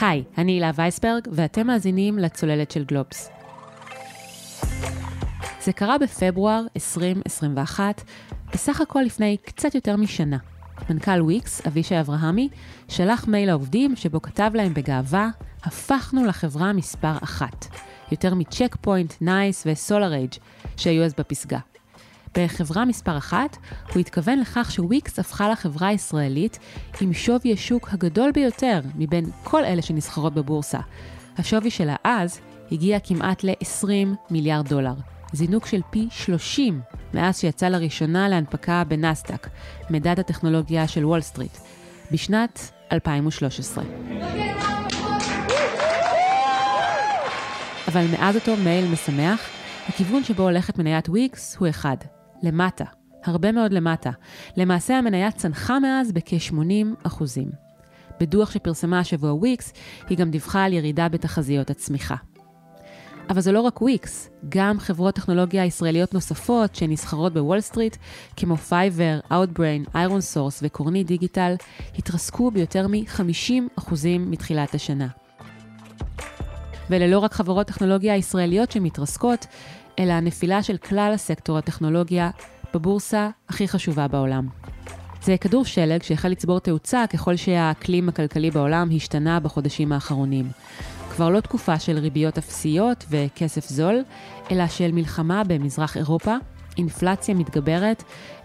היי, אני הילה וייסברג, ואתם מאזינים לצוללת של גלובס. זה קרה בפברואר 2021, בסך הכל לפני קצת יותר משנה. מנכ"ל וויקס, אבישי אברהמי, שלח מייל לעובדים שבו כתב להם בגאווה, הפכנו לחברה מספר אחת. יותר מצ'ק פוינט, נייס וסולר אייג' שהיו אז בפסגה. בחברה מספר אחת, הוא התכוון לכך שוויקס הפכה לחברה הישראלית עם שווי השוק הגדול ביותר מבין כל אלה שנסחרות בבורסה. השווי שלה אז הגיע כמעט ל-20 מיליארד דולר. זינוק של פי 30 מאז שיצא לראשונה להנפקה בנסדק, מדד הטכנולוגיה של וול סטריט, בשנת 2013. אבל מאז אותו מייל משמח, הכיוון שבו הולכת מניית וויקס הוא אחד, למטה, הרבה מאוד למטה. למעשה המניה צנחה מאז בכ-80 אחוזים. בדוח שפרסמה השבוע וויקס, היא גם דיווחה על ירידה בתחזיות הצמיחה. אבל זה לא רק וויקס, גם חברות טכנולוגיה ישראליות נוספות שנסחרות בוול סטריט, כמו פייבר, Outbrain, איירון סורס וקורנית דיגיטל, התרסקו ביותר מ-50% מתחילת השנה. ואלה לא רק חברות טכנולוגיה ישראליות שמתרסקות, אלא הנפילה של כלל הסקטור הטכנולוגיה בבורסה הכי חשובה בעולם. זה כדור שלג שהחל לצבור תאוצה ככל שהאקלים הכלכלי בעולם השתנה בחודשים האחרונים. כבר לא תקופה של ריביות אפסיות וכסף זול, אלא של מלחמה במזרח אירופה, אינפלציה מתגברת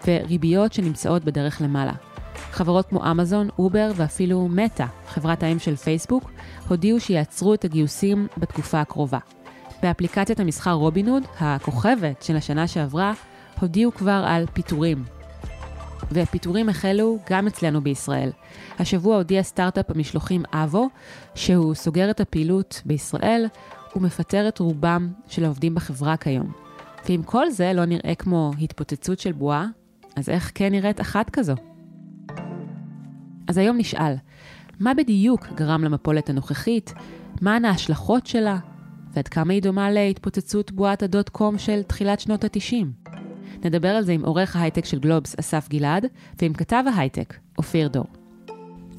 וריביות שנמצאות בדרך למעלה. חברות כמו אמזון, אובר ואפילו מטא, חברת האם של פייסבוק, הודיעו שיעצרו את הגיוסים בתקופה הקרובה. באפליקציית המסחר רובינהוד, הכוכבת של השנה שעברה, הודיעו כבר על פיטורים. והפיטורים החלו גם אצלנו בישראל. השבוע הודיע סטארט-אפ המשלוחים אבו, שהוא סוגר את הפעילות בישראל ומפטר את רובם של העובדים בחברה כיום. ואם כל זה לא נראה כמו התפוצצות של בועה, אז איך כן נראית אחת כזו? אז היום נשאל, מה בדיוק גרם למפולת הנוכחית? מהן ההשלכות שלה? ועד כמה היא דומה להתפוצצות בועת הדוט קום של תחילת שנות ה-90. נדבר על זה עם עורך ההייטק של גלובס, אסף גלעד, ועם כתב ההייטק, אופיר דור.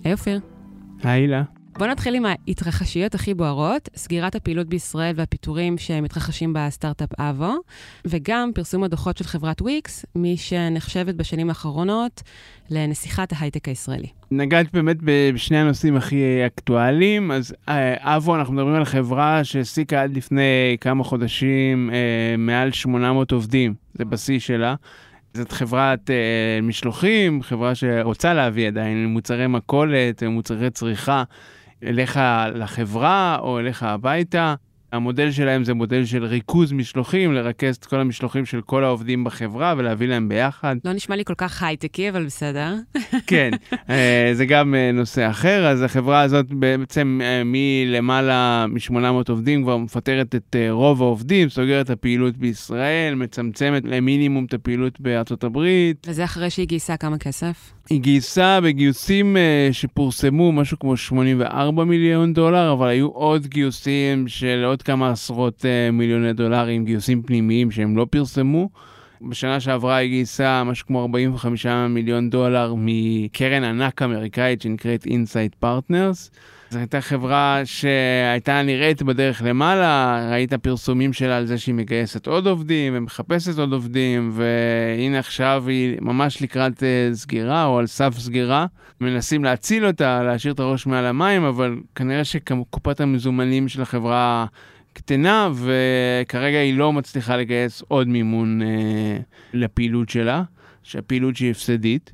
היי אופיר. היי הילה. בוא נתחיל עם ההתרחשויות הכי בוערות, סגירת הפעילות בישראל והפיטורים שמתרחשים בסטארט-אפ אבו, וגם פרסום הדוחות של חברת וויקס, מי שנחשבת בשנים האחרונות לנסיכת ההייטק הישראלי. נגעת באמת בשני הנושאים הכי אקטואליים, אז אה, אבו, אנחנו מדברים על חברה שהעסיקה עד לפני כמה חודשים אה, מעל 800 עובדים, זה בשיא שלה. זאת חברת אה, משלוחים, חברה שרוצה להביא עדיין מוצרי מכולת, מוצרי צריכה. אליך לחברה או אליך הביתה. המודל שלהם זה מודל של ריכוז משלוחים, לרכז את כל המשלוחים של כל העובדים בחברה ולהביא להם ביחד. לא נשמע לי כל כך הייטקי, אבל בסדר. כן, אה, זה גם אה, נושא אחר. אז החברה הזאת בעצם אה, מלמעלה מ-800 עובדים כבר מפטרת את רוב העובדים, סוגרת את הפעילות בישראל, מצמצמת למינימום את הפעילות בארצות הברית. וזה אחרי שהיא גייסה כמה כסף? היא גייסה בגיוסים שפורסמו משהו כמו 84 מיליון דולר, אבל היו עוד גיוסים של עוד כמה עשרות uh, מיליוני דולרים, גיוסים פנימיים שהם לא פרסמו. בשנה שעברה היא גייסה משהו כמו 45 מיליון דולר מקרן ענק אמריקאית שנקראת Insight Partners. זו הייתה חברה שהייתה נראית בדרך למעלה, ראית פרסומים שלה על זה שהיא מגייסת עוד עובדים ומחפשת עוד עובדים, והנה עכשיו היא ממש לקראת uh, סגירה או על סף סגירה. מנסים להציל אותה, להשאיר את הראש מעל המים, אבל כנראה שקופת המזומנים של החברה קטנה, וכרגע היא לא מצליחה לגייס עוד מימון uh, לפעילות שלה, שהפעילות שהיא הפסדית.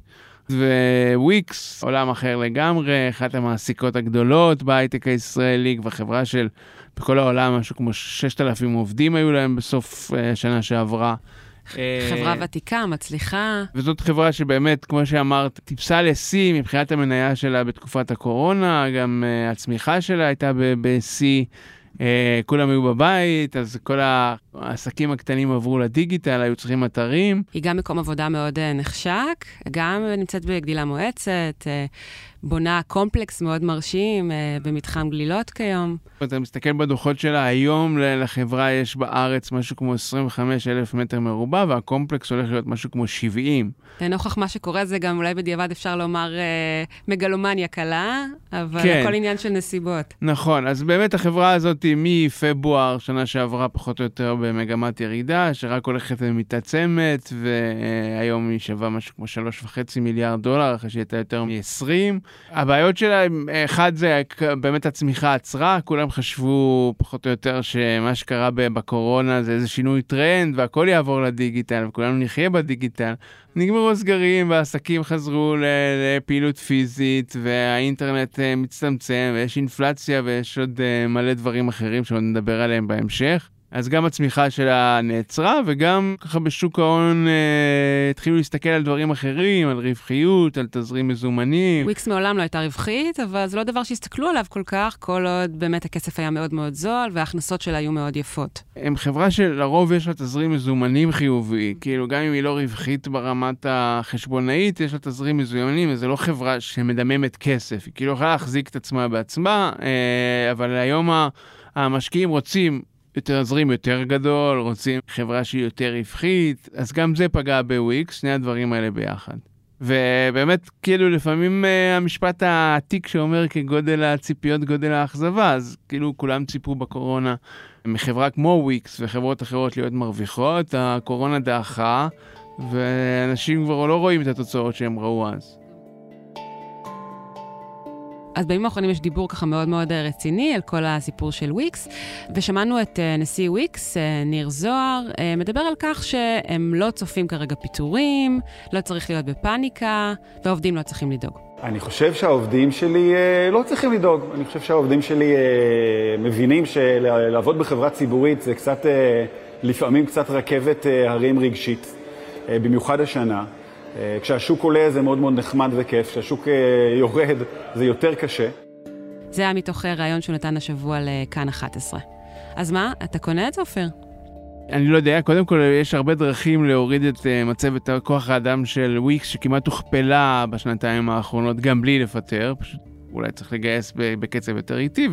וויקס, עולם אחר לגמרי, אחת המעסיקות הגדולות בהייטק הישראלי, כבר חברה של, בכל העולם, משהו כמו 6,000 עובדים היו להם בסוף השנה אה, שעברה. חברה uh, ותיקה, מצליחה. וזאת חברה שבאמת, כמו שאמרת, טיפסה לשיא מבחינת המניה שלה בתקופת הקורונה, גם uh, הצמיחה שלה הייתה בשיא. Uh, כולם היו בבית, אז כל העסקים הקטנים עברו לדיגיטל, היו צריכים אתרים. היא גם מקום עבודה מאוד אה, נחשק, גם נמצאת בגדילה מואצת, אה, בונה קומפלקס מאוד מרשים אה, במתחם גלילות כיום. אתה מסתכל בדוחות שלה, היום לחברה יש בארץ משהו כמו 25 אלף מטר מרובע, והקומפלקס הולך להיות משהו כמו 70. לנוכח מה שקורה זה גם אולי בדיעבד אפשר לומר מגלומניה קלה, אבל כן. הכל עניין של נסיבות. נכון, אז באמת החברה הזאת מפברואר שנה שעברה פחות או יותר במגמת ירידה, שרק הולכת ומתעצמת, והיום היא שווה משהו כמו 3.5 מיליארד דולר, אחרי שהיא הייתה יותר מ-20. הבעיות שלה, אחד זה באמת הצמיחה עצרה, כולם חשבו פחות או יותר שמה שקרה בקורונה זה איזה שינוי טרנד, והכל יעבור לדיגיטל, וכולנו נחיה בדיגיטל. נגמרו הסגרים והעסקים חזרו לפעילות פיזית והאינטרנט אה, מצטמצם ויש אינפלציה ויש עוד אה, מלא דברים אחרים שעוד נדבר עליהם בהמשך. אז גם הצמיחה שלה נעצרה, וגם ככה בשוק ההון אה, התחילו להסתכל על דברים אחרים, על רווחיות, על תזרים מזומנים. וויקס מעולם לא הייתה רווחית, אבל זה לא דבר שהסתכלו עליו כל כך, כל עוד באמת הכסף היה מאוד מאוד זול, וההכנסות שלה היו מאוד יפות. הם חברה שלרוב יש לה תזרים מזומנים חיובי, כאילו גם אם היא לא רווחית ברמת החשבונאית, יש לה תזרים מזומנים, וזו לא חברה שמדממת כסף, היא כאילו יכולה להחזיק את עצמה בעצמה, אה, אבל היום המשקיעים רוצים תזרים יותר גדול, רוצים חברה שהיא יותר רווחית, אז גם זה פגע בוויקס, שני הדברים האלה ביחד. ובאמת, כאילו, לפעמים uh, המשפט העתיק שאומר כגודל הציפיות, גודל האכזבה, אז כאילו כולם ציפו בקורונה מחברה כמו וויקס וחברות אחרות להיות מרוויחות, הקורונה דעכה, ואנשים כבר לא רואים את התוצאות שהם ראו אז. אז בימים האחרונים יש דיבור ככה מאוד מאוד אה, רציני על כל הסיפור של וויקס, ושמענו את אה, נשיא וויקס, אה, ניר זוהר, מדבר על כך שהם לא צופים כרגע פיטורים, לא צריך להיות בפאניקה, והעובדים לא צריכים לדאוג. אני חושב שהעובדים שלי לא צריכים לדאוג. אני חושב שהעובדים שלי מבינים שלעבוד בחברה ציבורית זה קצת, לפעמים קצת רכבת הרים רגשית, במיוחד השנה. אה, כשהשוק עולה זה מאוד מאוד נחמד וכיף, כשהשוק אה, יורד זה יותר קשה. זה היה מתוך אה, ראיון שהוא נתן השבוע לכאן 11. אז מה, אתה קונה את זה, אופיר? אני לא יודע, קודם כל יש הרבה דרכים להוריד את מצבת כוח האדם של וויקס, שכמעט הוכפלה בשנתיים האחרונות, גם בלי לפטר, פשוט אולי צריך לגייס בקצב יותר איטי,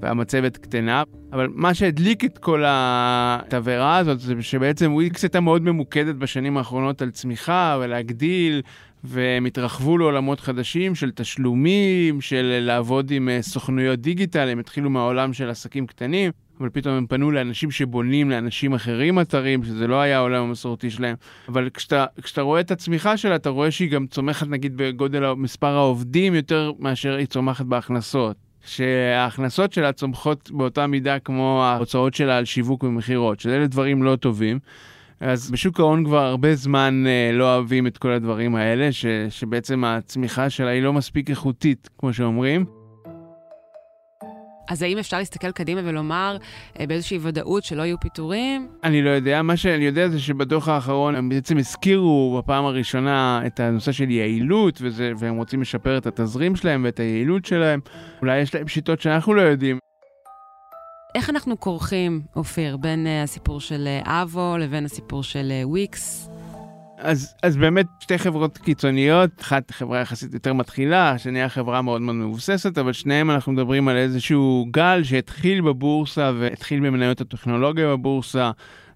והמצבת קטנה. אבל מה שהדליק את כל התבערה הזאת, זה שבעצם וויקס הייתה מאוד ממוקדת בשנים האחרונות על צמיחה ולהגדיל, והם התרחבו לעולמות חדשים של תשלומים, של לעבוד עם אה, סוכנויות דיגיטל, הם התחילו מהעולם של עסקים קטנים. אבל פתאום הם פנו לאנשים שבונים לאנשים אחרים אתרים, שזה לא היה העולם המסורתי שלהם. אבל כשאתה, כשאתה רואה את הצמיחה שלה, אתה רואה שהיא גם צומחת נגיד בגודל מספר העובדים יותר מאשר היא צומחת בהכנסות. שההכנסות שלה צומחות באותה מידה כמו ההוצאות שלה על שיווק ומכירות, שאלה דברים לא טובים. אז בשוק ההון כבר הרבה זמן אה, לא אוהבים את כל הדברים האלה, ש, שבעצם הצמיחה שלה היא לא מספיק איכותית, כמו שאומרים. אז האם אפשר להסתכל קדימה ולומר אה, באיזושהי ודאות שלא יהיו פיטורים? אני לא יודע. מה שאני יודע זה שבדוח האחרון הם בעצם הזכירו בפעם הראשונה את הנושא של יעילות, וזה, והם רוצים לשפר את התזרים שלהם ואת היעילות שלהם. אולי יש להם שיטות שאנחנו לא יודעים. איך אנחנו כורכים, אופיר, בין uh, הסיפור של uh, אבו לבין הסיפור של וויקס? אז, אז באמת שתי חברות קיצוניות, אחת חברה יחסית יותר מתחילה, השנייה חברה מאוד מאוד מבוססת, אבל שניהם אנחנו מדברים על איזשהו גל שהתחיל בבורסה והתחיל במניות הטכנולוגיה בבורסה.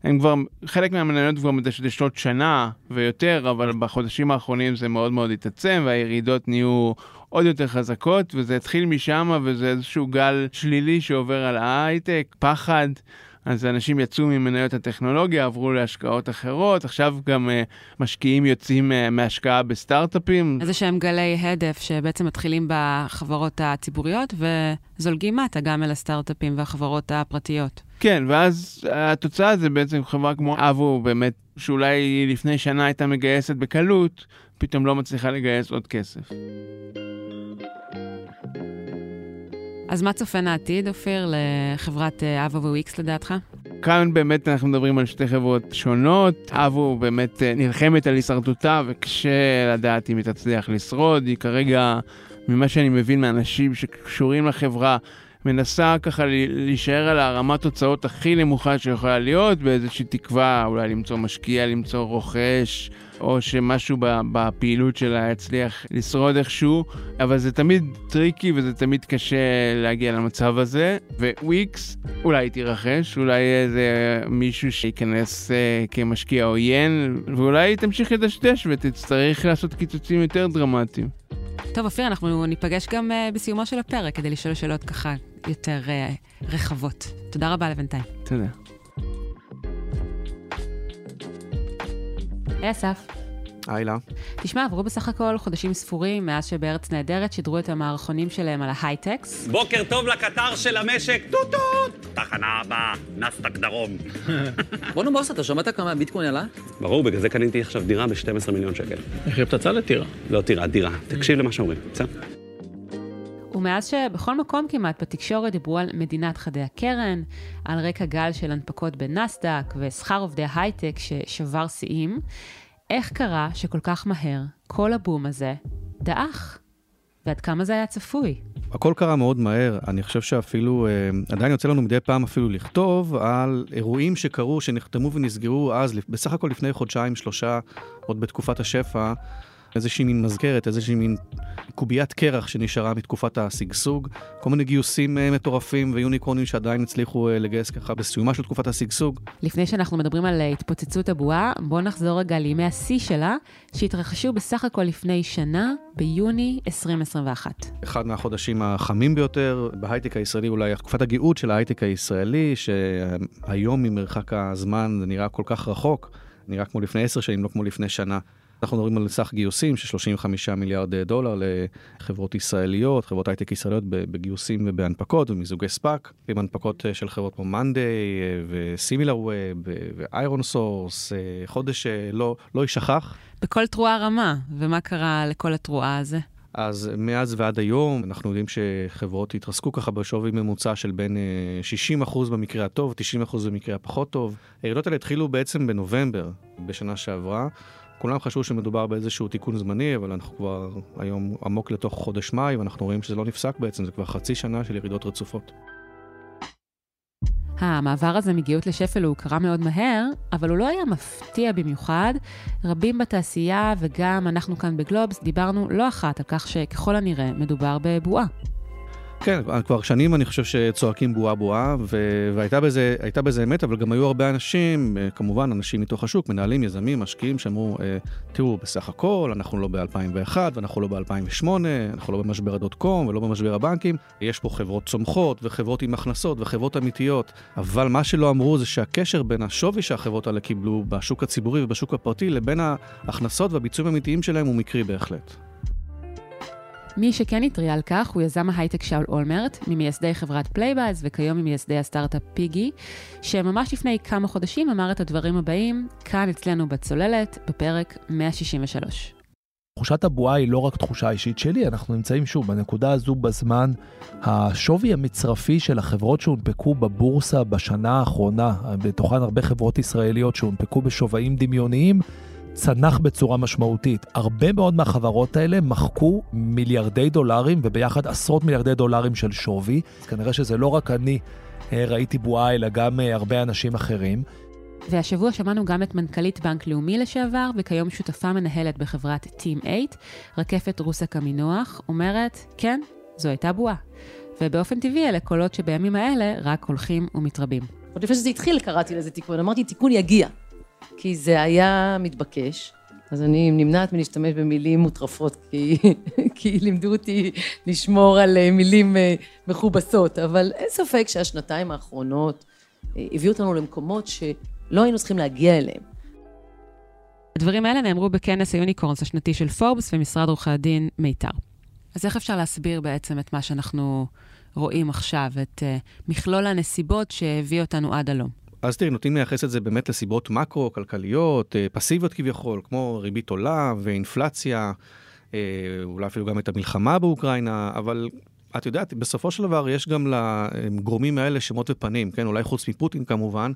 הם כבר, חלק מהמניות כבר מדשדשות שנה ויותר, אבל בחודשים האחרונים זה מאוד מאוד התעצם והירידות נהיו עוד יותר חזקות, וזה התחיל משם וזה איזשהו גל שלילי שעובר על ההייטק, פחד. אז אנשים יצאו ממניות הטכנולוגיה, עברו להשקעות אחרות, עכשיו גם uh, משקיעים יוצאים uh, מהשקעה בסטארט-אפים. איזה שהם גלי הדף שבעצם מתחילים בחברות הציבוריות וזולגים מטה גם אל הסטארט-אפים והחברות הפרטיות. כן, ואז התוצאה זה בעצם חברה כמו אבו, באמת, שאולי לפני שנה הייתה מגייסת בקלות, פתאום לא מצליחה לגייס עוד כסף. אז מה צופן העתיד, אופיר, לחברת אה, אבו וויקס לדעתך? כאן באמת אנחנו מדברים על שתי חברות שונות. אבו באמת אה, נלחמת על הישרדותה וקשה לדעת אם היא תצליח לשרוד. היא כרגע, ממה שאני מבין מאנשים שקשורים לחברה, מנסה ככה להישאר על הרמת תוצאות הכי נמוכה שיכולה להיות, באיזושהי תקווה אולי למצוא משקיע, למצוא רוכש, או שמשהו בפעילות שלה יצליח לשרוד איכשהו, אבל זה תמיד טריקי וזה תמיד קשה להגיע למצב הזה, וויקס אולי תירכש, אולי איזה מישהו שייכנס uh, כמשקיע עוין, ואולי תמשיך לדשדש ותצטרך לעשות קיצוצים יותר דרמטיים. טוב, אופיר, אנחנו ניפגש גם uh, בסיומו של הפרק כדי לשאול שאלות ככה יותר uh, רחבות. תודה רבה לבינתיים. תודה. היי אסף. היי לה. תשמע, עברו בסך הכל חודשים ספורים מאז שבארץ נהדרת שידרו את המערכונים שלהם על ההייטקס. בוקר טוב לקטר של המשק, טוט טוט! תחנה הבאה, נסטק דרום. בואנה בוס, אתה שמעת כמה הביטקוין עלה? ברור, בגלל זה קניתי עכשיו דירה ב-12 מיליון שקל. איך היא פצצה לטירה? לא טירה, דירה. תקשיב למה שאומרים, בסדר? ומאז שבכל מקום כמעט בתקשורת דיברו על מדינת חדי הקרן, על רקע גל של הנפקות בנסדק ושכר עובדי הייטק ששבר שיאים, איך קרה שכל כך מהר כל הבום הזה דעך? ועד כמה זה היה צפוי? הכל קרה מאוד מהר, אני חושב שאפילו, אה, עדיין יוצא לנו מדי פעם אפילו לכתוב על אירועים שקרו, שנחתמו ונסגרו אז, בסך הכל לפני חודשיים, שלושה, עוד בתקופת השפע, איזושהי מין מזכרת, איזושהי מין קוביית קרח שנשארה מתקופת השגשוג, כל מיני גיוסים uh, מטורפים ויוניקורנים שעדיין הצליחו uh, לגייס ככה בסיומה של תקופת השגשוג. לפני שאנחנו מדברים על uh, התפוצצות הבועה, בואו נחזור רגע לימי השיא שלה, שהתרחשו בסך הכל לפני שנה, ביוני 2021. אחד מהחודשים החמים ביותר בהייטק הישראלי, אולי תקופת הגאות של ההייטק הישראלי, שהיום ממרחק הזמן זה נראה כל כך רחוק, נראה כמו לפני עשר שנים, לא כמו לפני שנה. אנחנו מדברים על סך גיוסים של 35 מיליארד דולר לחברות ישראליות, חברות הייטק ישראליות בגיוסים ובהנפקות ומיזוגי SPAC, עם הנפקות אה, של חברות כמו monday אה, ו Similarweb ו ironSource, חודש אה, לא, לא יישכח. בכל תרועה רמה, ומה קרה לכל התרועה הזה? אז מאז ועד היום אנחנו יודעים שחברות התרסקו ככה בשווי ממוצע של בין 60% במקרה הטוב, 90% במקרה הפחות טוב. הירידות האלה התחילו בעצם בנובמבר בשנה שעברה. כולם חשבו שמדובר באיזשהו תיקון זמני, אבל אנחנו כבר היום עמוק לתוך חודש מאי, ואנחנו רואים שזה לא נפסק בעצם, זה כבר חצי שנה של ירידות רצופות. המעבר הזה מגאות לשפל הוא קרה מאוד מהר, אבל הוא לא היה מפתיע במיוחד. רבים בתעשייה וגם אנחנו כאן בגלובס דיברנו לא אחת על כך שככל הנראה מדובר בבועה. כן, כבר שנים אני חושב שצועקים בועה בועה, ו- והייתה בזה, בזה אמת, אבל גם היו הרבה אנשים, אה, כמובן אנשים מתוך השוק, מנהלים, יזמים, משקיעים, שאמרו, אה, תראו, בסך הכל, אנחנו לא ב-2001 ואנחנו לא ב-2008, אנחנו לא במשבר ה dot com ולא במשבר הבנקים, יש פה חברות צומחות וחברות עם הכנסות וחברות אמיתיות, אבל מה שלא אמרו זה שהקשר בין השווי שהחברות האלה קיבלו בשוק הציבורי ובשוק הפרטי לבין ההכנסות והביצועים האמיתיים שלהם הוא מקרי בהחלט. מי שכן התריע על כך הוא יזם ההייטק שאול אולמרט, ממייסדי חברת Playbuzz וכיום ממייסדי הסטארט-אפ Piggy, שממש לפני כמה חודשים אמר את הדברים הבאים, כאן אצלנו בצוללת, בפרק 163. תחושת הבועה היא לא רק תחושה אישית שלי, אנחנו נמצאים שוב בנקודה הזו בזמן. השווי המצרפי של החברות שהונפקו בבורסה בשנה האחרונה, בתוכן הרבה חברות ישראליות שהונפקו בשווים דמיוניים, צנח בצורה משמעותית. הרבה מאוד מהחברות האלה מחקו מיליארדי דולרים, וביחד עשרות מיליארדי דולרים של שווי. אז כנראה שזה לא רק אני אה, ראיתי בועה, אלא גם אה, הרבה אנשים אחרים. והשבוע שמענו גם את מנכ"לית בנק לאומי לשעבר, וכיום שותפה מנהלת בחברת Team 8, רקפת רוסק עמינוח, אומרת, כן, זו הייתה בועה. ובאופן טבעי אלה קולות שבימים האלה רק הולכים ומתרבים. עוד לפני שזה התחיל קראתי לזה תיקון, אמרתי, תיקון יגיע. כי זה היה מתבקש. אז אני נמנעת מלהשתמש במילים מוטרפות, כי, כי לימדו אותי לשמור על אה, מילים אה, מכובסות, אבל אין ספק שהשנתיים האחרונות אה, הביאו אותנו למקומות שלא היינו צריכים להגיע אליהם. הדברים האלה נאמרו בכנס היוניקורנס השנתי של פורבס ומשרד עורכי הדין מיתר. אז איך אפשר להסביר בעצם את מה שאנחנו רואים עכשיו, את uh, מכלול הנסיבות שהביא אותנו עד הלום? אז תראי, נוטים לייחס את זה באמת לסיבות מקרו-כלכליות, אה, פסיביות כביכול, כמו ריבית עולה ואינפלציה, אה, אולי אפילו גם את המלחמה באוקראינה, אבל את יודעת, בסופו של דבר יש גם לגורמים האלה שמות ופנים, כן? אולי חוץ מפוטין כמובן,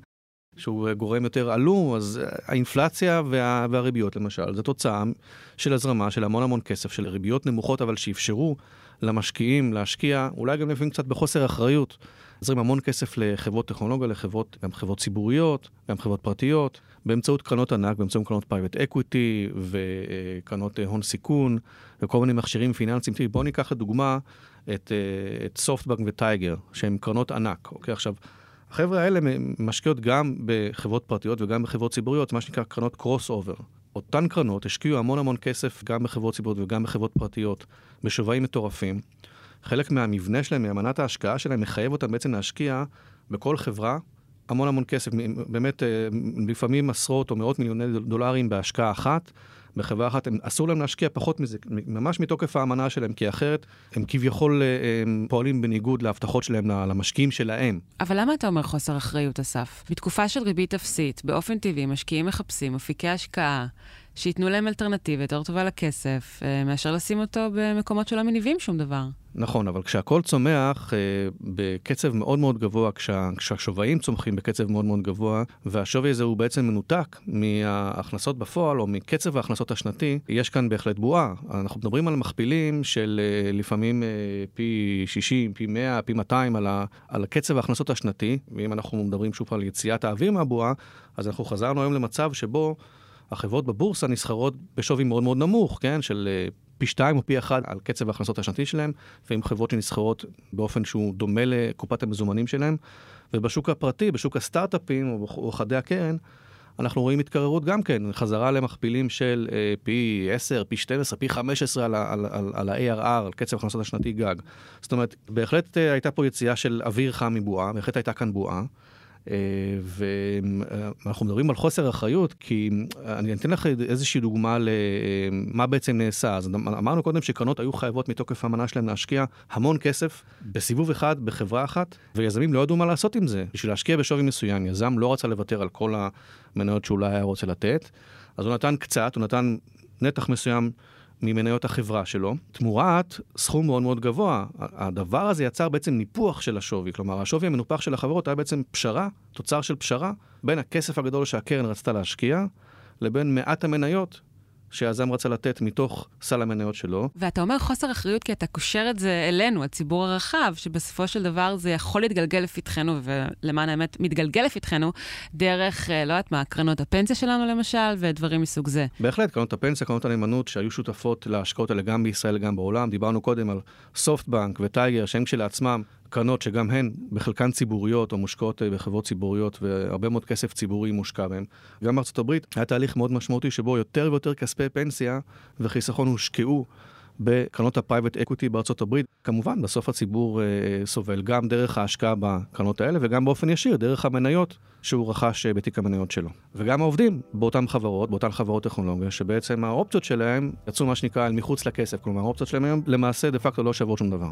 שהוא גורם יותר עלום, אז האינפלציה וה, והריביות למשל, זו תוצאה של הזרמה של המון המון כסף, של ריביות נמוכות אבל שאפשרו למשקיעים להשקיע, אולי גם לפעמים קצת בחוסר אחריות. הוזרם המון כסף לחברות טכנולוגיה, לחברות, גם חברות ציבוריות, גם חברות פרטיות, באמצעות קרנות ענק, באמצעות קרנות private equity וקרנות הון סיכון וכל מיני מכשירים פיננסיים. תראי, בואו ניקח לדוגמה את, את SoftBank ו Tiger, שהם קרנות ענק, אוקיי? עכשיו, החבר'ה האלה משקיעות גם בחברות פרטיות וגם בחברות ציבוריות, מה שנקרא קרנות crossover. אותן קרנות השקיעו המון המון כסף גם בחברות ציבוריות וגם בחברות פרטיות, בשווים מטורפים. חלק מהמבנה שלהם, מאמנת ההשקעה שלהם, מחייב אותם בעצם להשקיע בכל חברה המון המון כסף, באמת אה, לפעמים עשרות או מאות מיליוני דולרים בהשקעה אחת. בחברה אחת, הם, אסור להם להשקיע פחות מזה, ממש מתוקף האמנה שלהם, כי אחרת הם כביכול אה, הם פועלים בניגוד להבטחות שלהם למשקיעים שלהם. אבל למה אתה אומר חוסר אחריות, אסף? בתקופה של ריבית אפסית, באופן טבעי משקיעים מחפשים אפיקי השקעה. שייתנו להם אלטרנטיבה יותר טובה לכסף, אה, מאשר לשים אותו במקומות שלא מניבים שום דבר. נכון, אבל כשהכול צומח אה, בקצב מאוד מאוד גבוה, כשה, כשהשווים צומחים בקצב מאוד מאוד גבוה, והשווי הזה הוא בעצם מנותק מההכנסות בפועל או מקצב ההכנסות השנתי, יש כאן בהחלט בועה. אנחנו מדברים על מכפילים של אה, לפעמים פי 60, פי 100, פי 200 על, ה, על קצב ההכנסות השנתי, ואם אנחנו מדברים שוב על יציאת האוויר מהבועה, אז אנחנו חזרנו היום למצב שבו החברות בבורסה נסחרות בשווי מאוד מאוד נמוך, כן? של אה, פי שתיים או פי אחד על קצב ההכנסות השנתי שלהם, ועם חברות שנסחרות באופן שהוא דומה לקופת המזומנים שלהם. ובשוק הפרטי, בשוק הסטארט-אפים או חדי הקרן, אנחנו רואים התקררות גם כן, חזרה למכפילים של אה, פי 10, פי 12, פי 15 על, על, על, על ה-ARR, על קצב ההכנסות השנתי גג. זאת אומרת, בהחלט אה, הייתה פה יציאה של אוויר חם מבועה, בהחלט הייתה כאן בועה. אה, ואנחנו מדברים על חוסר אחריות, כי אני אתן לך איזושהי דוגמה למה בעצם נעשה. אז אמרנו קודם שקרנות היו חייבות מתוקף האמנה שלהם להשקיע המון כסף בסיבוב אחד, בחברה אחת, ויזמים לא ידעו מה לעשות עם זה. בשביל להשקיע בשווי מסוים, יזם לא רצה לוותר על כל המניות שאולי היה רוצה לתת, אז הוא נתן קצת, הוא נתן נתח מסוים ממניות החברה שלו, תמורת סכום מאוד מאוד גבוה. הדבר הזה יצר בעצם ניפוח של השווי, כלומר השווי המנופח של החברות היה בעצם פשרה, תוצר של פשרה, בין הכסף הגדול שהקרן רצתה להשקיע, לבין מעט המניות שהיזם רצה לתת מתוך סל המניות שלו. ואתה אומר חוסר אחריות כי אתה קושר את זה אלינו, הציבור הרחב, שבסופו של דבר זה יכול להתגלגל לפתחנו, ולמען האמת, מתגלגל לפתחנו, דרך, אה, לא יודעת מה, קרנות הפנסיה שלנו למשל, ודברים מסוג זה. בהחלט, קרנות הפנסיה, קרנות הנאמנות שהיו שותפות להשקעות האלה גם בישראל, גם בעולם. דיברנו קודם על SoftBank ו Tiger, שהם כשלעצמם קרנות שגם הן בחלקן ציבוריות או מושקעות אה, בחברות ציבוריות והרבה מאוד כסף ציבורי מושקע בהן. גם בארצות הברית היה תהליך מאוד משמעותי שבו יותר ויותר כספי פנסיה וחיסכון הושקעו בקרנות ה private equity בארצות הברית. כמובן, בסוף הציבור אה, סובל גם דרך ההשקעה בקרנות האלה וגם באופן ישיר דרך המניות שהוא רכש אה, בתיק המניות שלו. וגם העובדים באותן חברות, באותן חברות טכנולוגיה, שבעצם האופציות שלהם יצאו מה שנקרא אל מחוץ לכסף. כלומר, האופציות שלהם היום למעשה דה פקטו לא שוות שום דבר.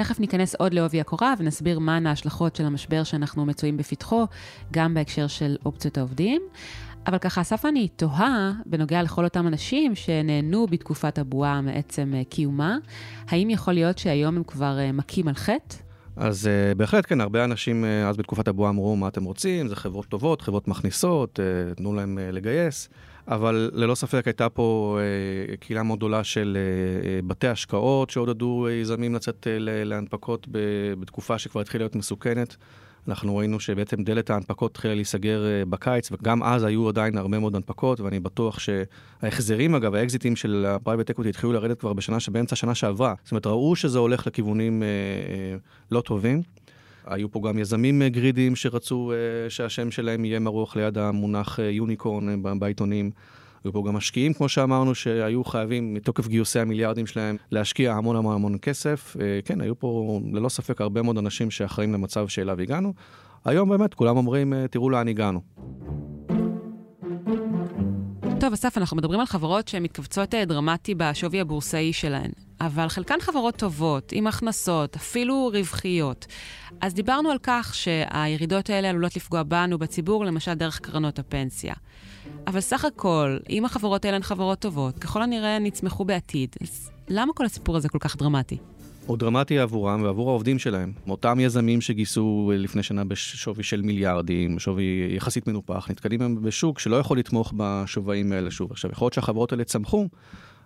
תכף ניכנס עוד לעובי הקורה ונסביר מהן ההשלכות של המשבר שאנחנו מצויים בפתחו, גם בהקשר של אופציות העובדים. אבל ככה, אסף, אני תוהה בנוגע לכל אותם אנשים שנהנו בתקופת הבועה מעצם אה, קיומה, האם יכול להיות שהיום הם כבר אה, מכים על חטא? אז uh, בהחלט כן, הרבה אנשים uh, אז בתקופת הבועה אמרו מה אתם רוצים, זה חברות טובות, חברות מכניסות, uh, תנו להם uh, לגייס. אבל ללא ספק הייתה פה אה, קהילה מאוד גדולה של אה, אה בתי השקעות שעודדו אה, יזמים לצאת אה, להנפקות ב, בתקופה שכבר התחילה להיות מסוכנת. אנחנו ראינו שבעצם דלת ההנפקות התחילה להיסגר אה, בקיץ, וגם אז היו עדיין הרבה מאוד הנפקות, ואני בטוח שההחזרים, אגב, האקזיטים של ה private equity התחילו לרדת כבר בשנה, שבאמצע השנה שעברה. זאת אומרת, ראו שזה הולך לכיוונים אה, אה, לא טובים. היו פה גם יזמים גרידים שרצו uh, שהשם שלהם יהיה מרוח ליד המונח יוניקורן uh, בעיתונים. היו פה גם משקיעים, כמו שאמרנו, שהיו חייבים, מתוקף גיוסי המיליארדים שלהם, להשקיע המון המון המון כסף. כן, היו פה ללא ספק הרבה מאוד אנשים שאחראים למצב שאליו הגענו. היום באמת כולם אומרים, תראו לאן הגענו. טוב, אסף, אנחנו מדברים על חברות שהן מתכווצות דרמטי בשווי הבורסאי שלהן, אבל חלקן חברות טובות, עם הכנסות, אפילו רווחיות. אז דיברנו על כך שהירידות האלה עלולות לפגוע בנו, בציבור, למשל דרך קרנות הפנסיה. אבל סך הכל, אם החברות האלה הן חברות טובות, ככל הנראה הן יצמחו בעתיד, אז למה כל הסיפור הזה כל כך דרמטי? הוא דרמטי עבורם ועבור העובדים שלהם. אותם יזמים שגייסו לפני שנה בשווי של מיליארדים, שווי יחסית מנופח, נתקלים בשוק שלא יכול לתמוך בשווים האלה שוב. עכשיו, יכול להיות שהחברות האלה צמחו,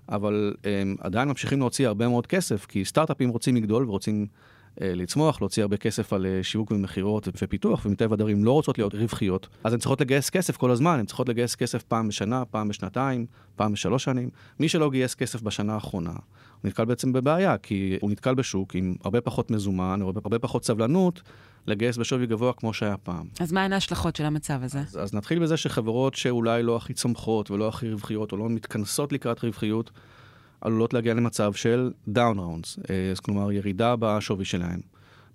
אבל הם עדיין ממשיכים להוציא הרבה מאוד כסף, כי סטארט-אפים רוצים לגדול ורוצים אה, לצמוח, להוציא הרבה כסף על אה, שיווק ומכירות ופיתוח, ומטבע הדברים לא רוצות להיות רווחיות, אז הן צריכות לגייס כסף כל הזמן, הן צריכות לגייס כסף פעם בשנה, פעם בשנתיים, פעם בשלוש שנים. מי שלא גייס כסף בשנה האחרונה, הוא נתקל בעצם בבעיה, כי הוא נתקל בשוק עם הרבה פחות מזומן, הרבה פחות סבלנות. לגייס בשווי גבוה כמו שהיה פעם. אז מהן ההשלכות של המצב הזה? אז, אז נתחיל בזה שחברות שאולי לא הכי צומחות ולא הכי רווחיות או לא מתכנסות לקראת רווחיות, עלולות להגיע למצב של down rounds, אה, כלומר ירידה בשווי שלהן.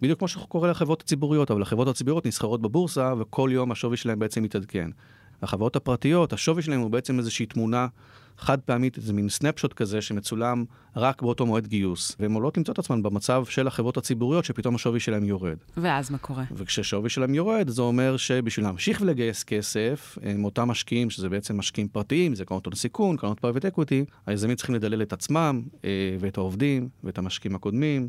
בדיוק כמו שקורה לחברות הציבוריות, אבל החברות הציבוריות נסחרות בבורסה וכל יום השווי שלהן בעצם מתעדכן. החברות הפרטיות, השווי שלהן הוא בעצם איזושהי תמונה חד פעמית, איזה מין snapshot כזה שמצולם רק באותו מועד גיוס. והן עלולות למצוא את עצמן במצב של החברות הציבוריות, שפתאום השווי שלהן יורד. ואז מה קורה? וכשהשווי שלהם יורד, זה אומר שבשביל להמשיך ולגייס כסף, הם אותם משקיעים, שזה בעצם משקיעים פרטיים, זה קרנות הון סיכון, קרנות private equity, היזמים צריכים לדלל את עצמם, אה, ואת העובדים, ואת המשקיעים הקודמים.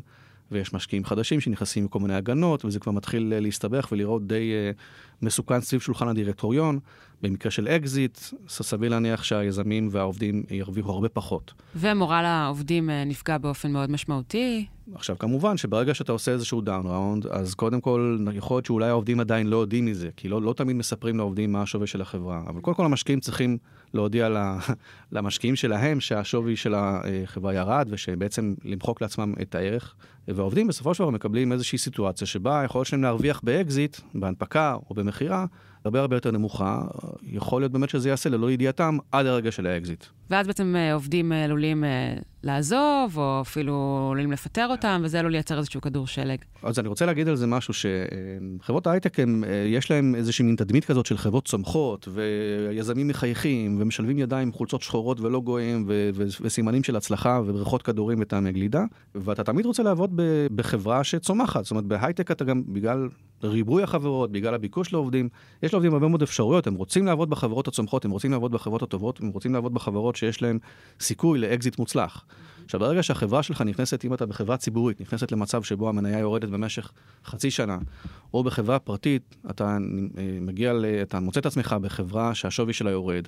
ויש משקיעים חדשים שנכנסים עם כל מיני הגנות, וזה כבר מתחיל אה, להסתבך ולראות די uh, מסוכן סביב שולחן הדירקטוריון. במקרה של אקזיט, סביר להניח שהיזמים והעובדים ירוויחו הרבה פחות. ומורל העובדים uh, נפגע באופן מאוד משמעותי. עכשיו, כמובן שברגע שאתה עושה איזשהו down round, אז קודם כל, יכול להיות שאולי העובדים עדיין לא יודעים מזה, כי לא, לא תמיד מספרים לעובדים מה השווי של החברה. אבל קודם כל המשקיעים צריכים להודיע למשקיעים שלהם שהשווי של החברה ירד, ושבעצם למחוק לעצמם את הערך. והעובדים בסופו של דבר מקבלים איזושהי סיטואציה שבה יכול להיות שהם ירוויחו באקזיט, בהנפקה או במכירה, הרבה הרבה יותר נמוכה. יכול להיות באמת שזה יעשה ללא ידיעתם עד הרגע של האקזיט. ואז בעצם אה, עובדים אה, עלולים אה, לעזוב, או אפילו עלולים לפטר אותם, וזה עלול לייצר איזשהו כדור שלג. אז אני רוצה להגיד על זה משהו, שחברות ההייטק, יש להם איזושהי מין תדמית כזאת של חברות צומחות, ויזמים מחייכים, ומשלבים ידיים עם חולצות שחורות ולוגויים, וסימנים של הצלחה, ובריכות כדורים וטעמי גלידה, ואתה תמיד רוצה לעבוד בחברה שצומחת. זאת אומרת, בהייטק אתה גם, בגלל ריבוי החברות, בגלל הביקוש לעובדים, יש לעובדים הרבה מאוד אפשרויות, הם רוצים לעבוד בחברות הצומחות, הם רוצים לעבוד בחברות הטובות, הם רוצים לעבוד בחברות שיש להן סיכוי לאקזיט מוצלח. עכשיו, ברגע שהחברה שלך נכנסת, אם אתה בחברה ציבורית, נכנסת למצב שבו המניה יורדת במשך חצי שנה, או בחברה פרטית, אתה אה, מגיע. אתה מוצא את עצמך בחברה שהשווי שלה יורד.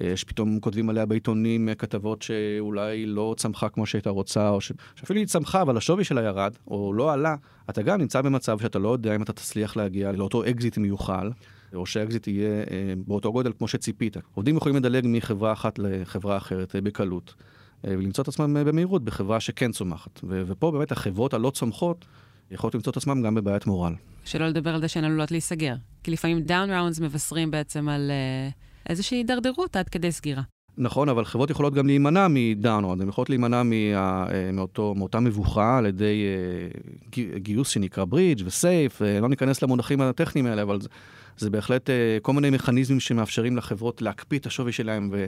אה, שפתאום כותבים עליה בעיתונים אה, כתבות שאולי לא צמחה כמו שהייתה רוצה, או ש... שאפילו היא צמחה אבל השווי שלה ירד, או לא עלה, אתה גם נמצא במצב שאתה לא יודע אם אתה תצליח להגיע לאותו אקזיט מיוחל. או שהאקזיט יהיה באותו גודל כמו שציפית. עובדים יכולים לדלג מחברה אחת לחברה אחרת בקלות, ולמצוא את עצמם אה, במהירות בחברה שכן צומחת. ו- ופה באמת החברות הלא צומחות יכולות למצוא את עצמם גם בבעיית מורל. שלא לדבר על זה שהן עלולות להיסגר. כי לפעמים down rounds מבשרים בעצם על אה, איזושהי הידרדרות עד כדי סגירה. נכון, אבל חברות יכולות גם להימנע מ down round, הן יכולות להימנע מה, אה, מאותו, מאותה מבוכה על ידי אה, גיוס שנקרא bridge ו SAFE, אה, לא ניכנס למונחים הטכניים האלה, אבל זה, זה בהחלט כל מיני מכניזמים שמאפשרים לחברות להקפיא את השווי שלהם ו...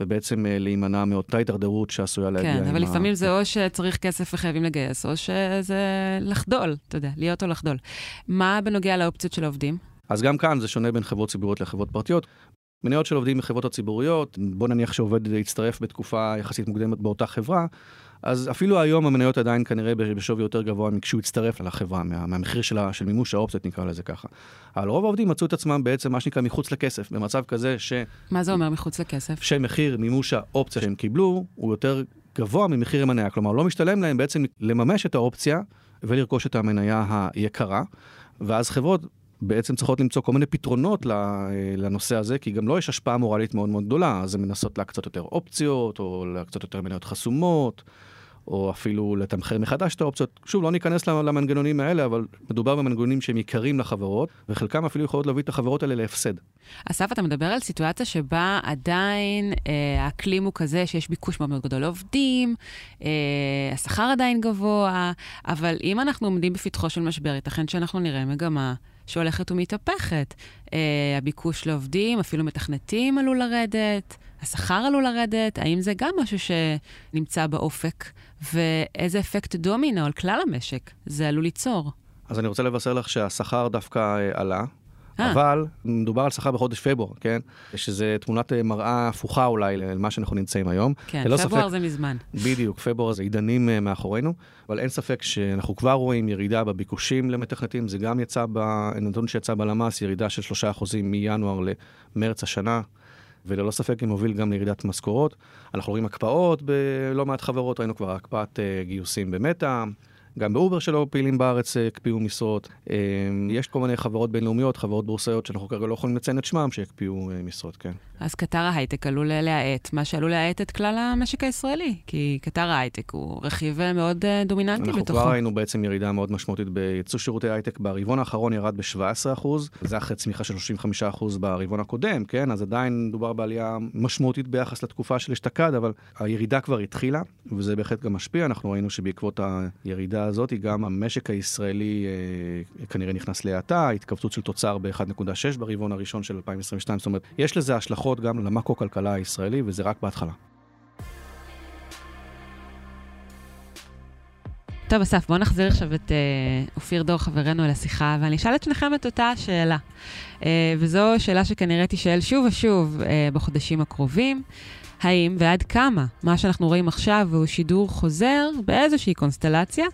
ובעצם להימנע מאותה הידרדרות שעשויה להגיע. כן, אבל לפעמים ה... זה או שצריך כסף וחייבים לגייס, או שזה לחדול, אתה יודע, להיות או לחדול. מה בנוגע לאופציות של העובדים? אז גם כאן זה שונה בין חברות ציבוריות לחברות פרטיות. מניות של עובדים בחברות הציבוריות, בוא נניח שעובד יצטרף בתקופה יחסית מוקדמת באותה חברה, אז אפילו היום המניות עדיין כנראה בשווי יותר גבוה כשהוא יצטרף לחברה, מה, מהמחיר שלה, של מימוש האופציות נקרא לזה ככה. אבל רוב העובדים מצאו את עצמם בעצם מה שנקרא מחוץ לכסף, במצב כזה ש... מה זה אומר מחוץ לכסף? שמחיר מימוש האופציה שהם קיבלו הוא יותר גבוה ממחיר המניה, כלומר לא משתלם להם בעצם לממש את האופציה ולרכוש את המניה היקרה, ואז חברות בעצם צריכות למצוא כל מיני פתרונות לנושא הזה, כי גם לא יש השפעה מורלית מאוד מאוד גדולה, אז הן מנסות להקצות יותר אופציות, או להקצות יותר מניות חסומות, או אפילו לתמחר מחדש את האופציות. שוב, לא ניכנס למנגנונים האלה, אבל מדובר במנגנונים שהם יקרים לחברות, וחלקם אפילו יכולות להביא את החברות האלה להפסד. אסף, אתה מדבר על סיטואציה שבה עדיין אה, האקלים הוא כזה שיש ביקוש מאוד מאוד גדול לעובדים, אה, השכר עדיין גבוה, אבל אם אנחנו עומדים בפתחו של משבר, ייתכן שאנחנו נראה מגמה. שהולכת ומתהפכת. Uh, הביקוש לעובדים, אפילו מתכנתים עלול לרדת, השכר עלול לרדת, האם זה גם משהו שנמצא באופק, ואיזה אפקט דומינו על כלל המשק זה עלול ליצור? אז אני רוצה לבשר לך שהשכר דווקא uh, עלה. אה. אבל מדובר על שכר בחודש פברואר, כן? שזה תמונת אה, מראה הפוכה אולי למה שאנחנו נמצאים היום. כן, פברואר ספק, זה מזמן. בדיוק, פברואר זה עידנים אה, מאחורינו, אבל אין ספק שאנחנו כבר רואים ירידה בביקושים למתכנתים, זה גם יצא, בנתון שיצא בלמ"ס, ירידה של 3% מינואר למרץ השנה. וללא ספק היא מוביל גם לירידת משכורות. אנחנו רואים הקפאות בלא מעט חברות, ראינו כבר הקפאת גיוסים במטא. גם באובר שלא פעילים בארץ אה, הקפיאו משרות. אה, יש כל מיני חברות בינלאומיות, חברות בורסאיות שאנחנו כרגע לא יכולים לציין את שמם, שהקפיאו אה, משרות, כן. אז קטר ההייטק עלול להאט, מה שעלול להאט את כלל המשק הישראלי, כי קטר ההייטק הוא רכיב מאוד דומיננטי אנחנו בתוכו. כבר ראינו בעצם ירידה מאוד משמעותית בייצוא שירותי הייטק. ברבעון האחרון ירד ב-17%, זה אחרי צמיחה של 35% ברבעון הקודם, כן? אז עדיין מדובר בעלייה משמעותית ביחס לתקופה של אשתקד, אבל הירידה כבר התחילה, וזה בהחלט גם משפיע. אנחנו ראינו שבעקבות הירידה הזאת, גם המשק הישראלי אה, כנראה נכנס להאטה, התכווצות של תוצר ב-1.6 ברבעון הראשון של 2022, זאת אומרת, יש לזה השלכות גם למקרו-כלכלה הישראלי, וזה רק בהתחלה. טוב, אסף, בואו נחזיר עכשיו את אה, אופיר דור, חברנו, אל השיחה, ואני אשאל את שניכם את אותה השאלה. אה, וזו שאלה שכנראה תישאל שוב ושוב אה, בחודשים הקרובים. האם ועד כמה מה שאנחנו רואים עכשיו הוא שידור חוזר באיזושהי קונסטלציה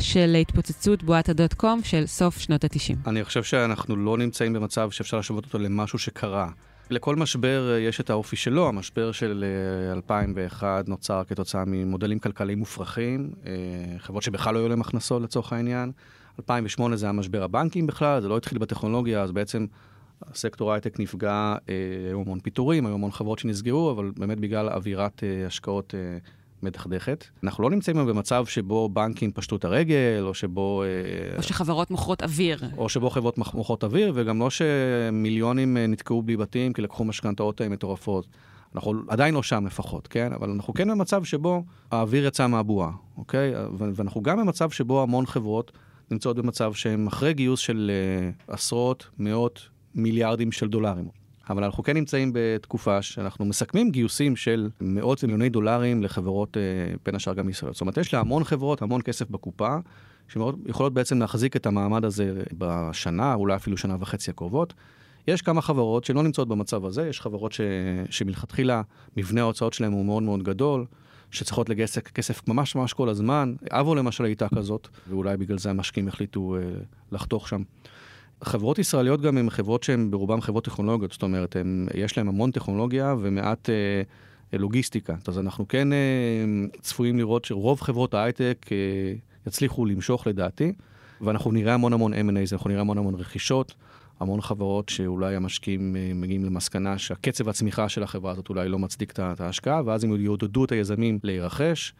של התפוצצות בועת הדוט קום של סוף שנות ה-90. אני חושב שאנחנו לא נמצאים במצב שאפשר לשוות אותו למשהו שקרה. לכל משבר אה, יש את האופי שלו, המשבר של 2001 אה, נוצר כתוצאה ממודלים כלכליים מופרכים, אה, חברות שבכלל לא היו להם הכנסות לצורך העניין. 2008 זה היה משבר הבנקים בכלל, זה לא התחיל בטכנולוגיה, אז בעצם הסקטור הייטק נפגע, היו המון פיטורים, היו המון חברות שנסגרו, אבל באמת בגלל אווירת השקעות מדכדכת. אנחנו לא נמצאים היום במצב שבו בנקים פשטו את הרגל, או שבו... או שחברות מוכרות אוויר. או שבו חברות מוכרות אוויר, וגם לא שמיליונים נתקעו בלי בתים כי לקחו משכנתאות מטורפות. אנחנו עדיין לא שם לפחות, כן? אבל אנחנו כן במצב שבו האוויר יצא מהבועה, אוקיי? ואנחנו גם במצב שבו המון חברות נמצאות במצב שהן אחרי גיוס של עשרות, מאות מיליארדים של דולרים. אבל אנחנו כן נמצאים בתקופה שאנחנו מסכמים גיוסים של מאות מיליוני דולרים לחברות, אה, בין השאר גם ישראל. זאת אומרת, יש לה המון חברות, המון כסף בקופה, שיכולות בעצם להחזיק את המעמד הזה בשנה, אולי אפילו שנה וחצי הקרובות. יש כמה חברות שלא נמצאות במצב הזה, יש חברות ש... שמלכתחילה מבנה ההוצאות שלהן הוא מאוד מאוד גדול, שצריכות לגייס כסף ממש ממש כל הזמן. אבו למשל הייתה כזאת, ואולי בגלל זה המשקיעים החליטו אה, לחתוך שם. חברות ישראליות גם הן חברות שהן ברובן חברות טכנולוגיות, זאת אומרת, הם, יש להן המון טכנולוגיה ומעט אה, לוגיסטיקה. אז אנחנו כן אה, צפויים לראות שרוב חברות ההייטק אה, יצליחו למשוך לדעתי, ואנחנו נראה המון המון M&A, אנחנו נראה המון המון רכישות, המון חברות שאולי המשקיעים אה, מגיעים למסקנה שהקצב הצמיחה של החברה הזאת אולי לא מצדיק את ההשקעה, ואז הם יעודדו את היזמים להירכש.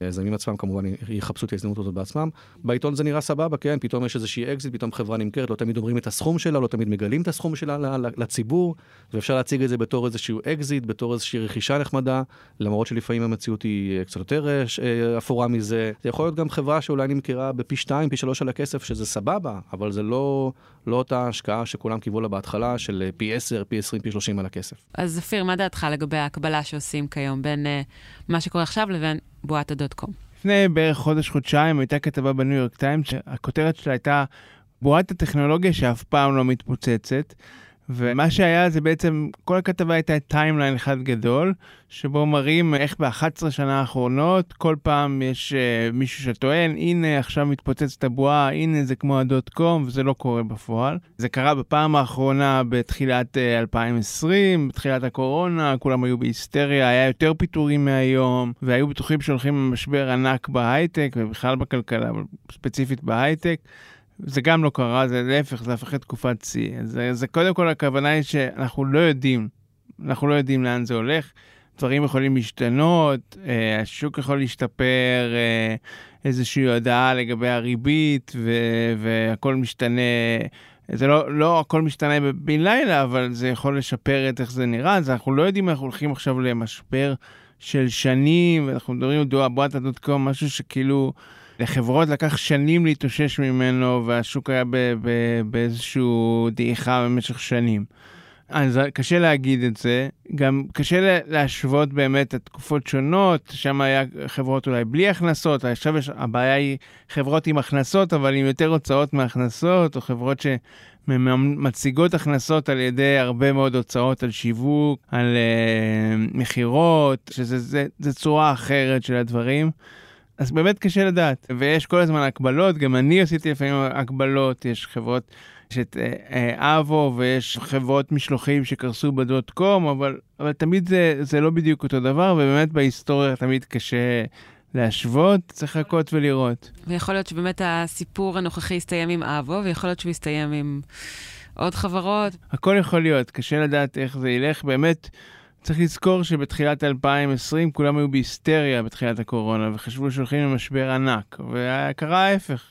היזמים עצמם כמובן יחפשו את ההזדמנות הזאת בעצמם. בעיתון זה נראה סבבה, כן, פתאום יש איזושהי אקזיט, פתאום חברה נמכרת, לא תמיד אומרים את הסכום שלה, לא תמיד מגלים את הסכום שלה לציבור, ואפשר להציג את זה בתור איזשהו אקזיט, בתור איזושהי רכישה נחמדה, למרות שלפעמים המציאות היא קצת יותר אה, אפורה מזה. זה יכול להיות גם חברה שאולי נמכרה בפי 2, פי 3 על הכסף, שזה סבבה, אבל זה לא, לא אותה השקעה שכולם קיוו לה בהתחלה, של פי 10, פי 20, פי 30 על הכסף. אז אופיר, מה דעתך לגבי ההקבלה שעושים כיום בין אה, מה שקורה עכשיו לבין בועת הדוט קום. לפני בערך חודש-חודשיים הייתה כתבה בניו יורק טיימס שהכותרת שלה הייתה בועת הטכנולוגיה שאף פעם לא מתפוצצת. ומה שהיה זה בעצם, כל הכתבה הייתה timeline אחד גדול, שבו מראים איך ב-11 שנה האחרונות, כל פעם יש אה, מישהו שטוען, הנה עכשיו מתפוצצת הבועה, הנה זה כמו הדוט קום, וזה לא קורה בפועל. זה קרה בפעם האחרונה בתחילת אה, 2020, בתחילת הקורונה, כולם היו בהיסטריה, היה יותר פיטורים מהיום, והיו בטוחים שהולכים למשבר ענק בהייטק, ובכלל בכלכלה, אבל ספציפית בהייטק. זה גם לא קרה, זה להפך, זה הפך לתקופת שיא. זה, זה קודם כל הכוונה היא שאנחנו לא יודעים, אנחנו לא יודעים לאן זה הולך. דברים יכולים להשתנות, אה, השוק יכול להשתפר, אה, איזושהי הודעה לגבי הריבית, ו- והכל משתנה. זה לא, לא הכל משתנה בן לילה, אבל זה יכול לשפר את איך זה נראה, אז אנחנו לא יודעים אנחנו הולכים עכשיו למשבר של שנים, ואנחנו מדברים על קום, משהו שכאילו... לחברות לקח שנים להתאושש ממנו, והשוק היה באיזושהי דעיכה במשך שנים. אז קשה להגיד את זה, גם קשה להשוות באמת תקופות שונות, שם היה חברות אולי בלי הכנסות, עכשיו יש, הבעיה היא חברות עם הכנסות, אבל עם יותר הוצאות מהכנסות, או חברות שמציגות הכנסות על ידי הרבה מאוד הוצאות על שיווק, על uh, מכירות, שזה צורה אחרת של הדברים. אז באמת קשה לדעת, ויש כל הזמן הקבלות, גם אני עשיתי לפעמים הקבלות, יש חברות יש את אה, אבו ויש חברות משלוחים שקרסו בדוט קום, אבל, אבל תמיד זה, זה לא בדיוק אותו דבר, ובאמת בהיסטוריה תמיד קשה להשוות, צריך לחכות ולראות. ויכול להיות שבאמת הסיפור הנוכחי יסתיים עם אבו, ויכול להיות שהוא יסתיים עם עוד חברות. הכל יכול להיות, קשה לדעת איך זה ילך. באמת, צריך לזכור שבתחילת 2020 כולם היו בהיסטריה בתחילת הקורונה, וחשבו שהולכים למשבר ענק, וקרה ההפך.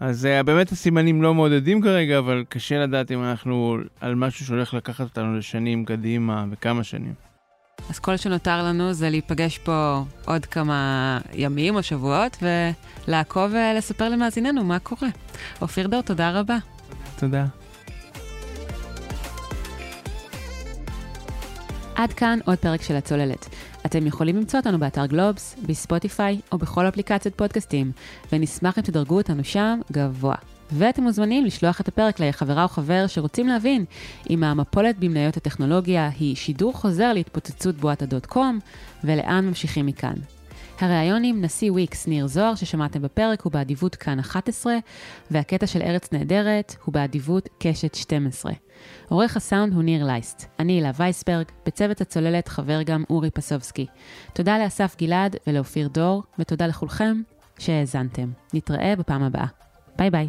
אז uh, באמת הסימנים לא מעודדים כרגע, אבל קשה לדעת אם אנחנו על משהו שהולך לקחת אותנו לשנים קדימה, וכמה שנים. אז כל שנותר לנו זה להיפגש פה עוד כמה ימים או שבועות, ולעקוב ולספר למאזיננו מה קורה. אופיר דור, תודה רבה. תודה. עד כאן עוד פרק של הצוללת. אתם יכולים למצוא אותנו באתר גלובס, בספוטיפיי או בכל אפליקציות פודקאסטים, ונשמח אם תדרגו אותנו שם גבוה. ואתם מוזמנים לשלוח את הפרק לחברה או חבר שרוצים להבין אם המפולת במניות הטכנולוגיה היא שידור חוזר להתפוצצות בועת הדוט קום, ולאן ממשיכים מכאן. הריאיון עם נשיא וויקס, ניר זוהר, ששמעתם בפרק, הוא באדיבות כאן 11, והקטע של ארץ נהדרת הוא באדיבות קשת 12. עורך הסאונד הוא ניר לייסט. אני הילה וייסברג, בצוות הצוללת חבר גם אורי פסובסקי. תודה לאסף גלעד ולאופיר דור, ותודה לכולכם שהאזנתם. נתראה בפעם הבאה. ביי ביי.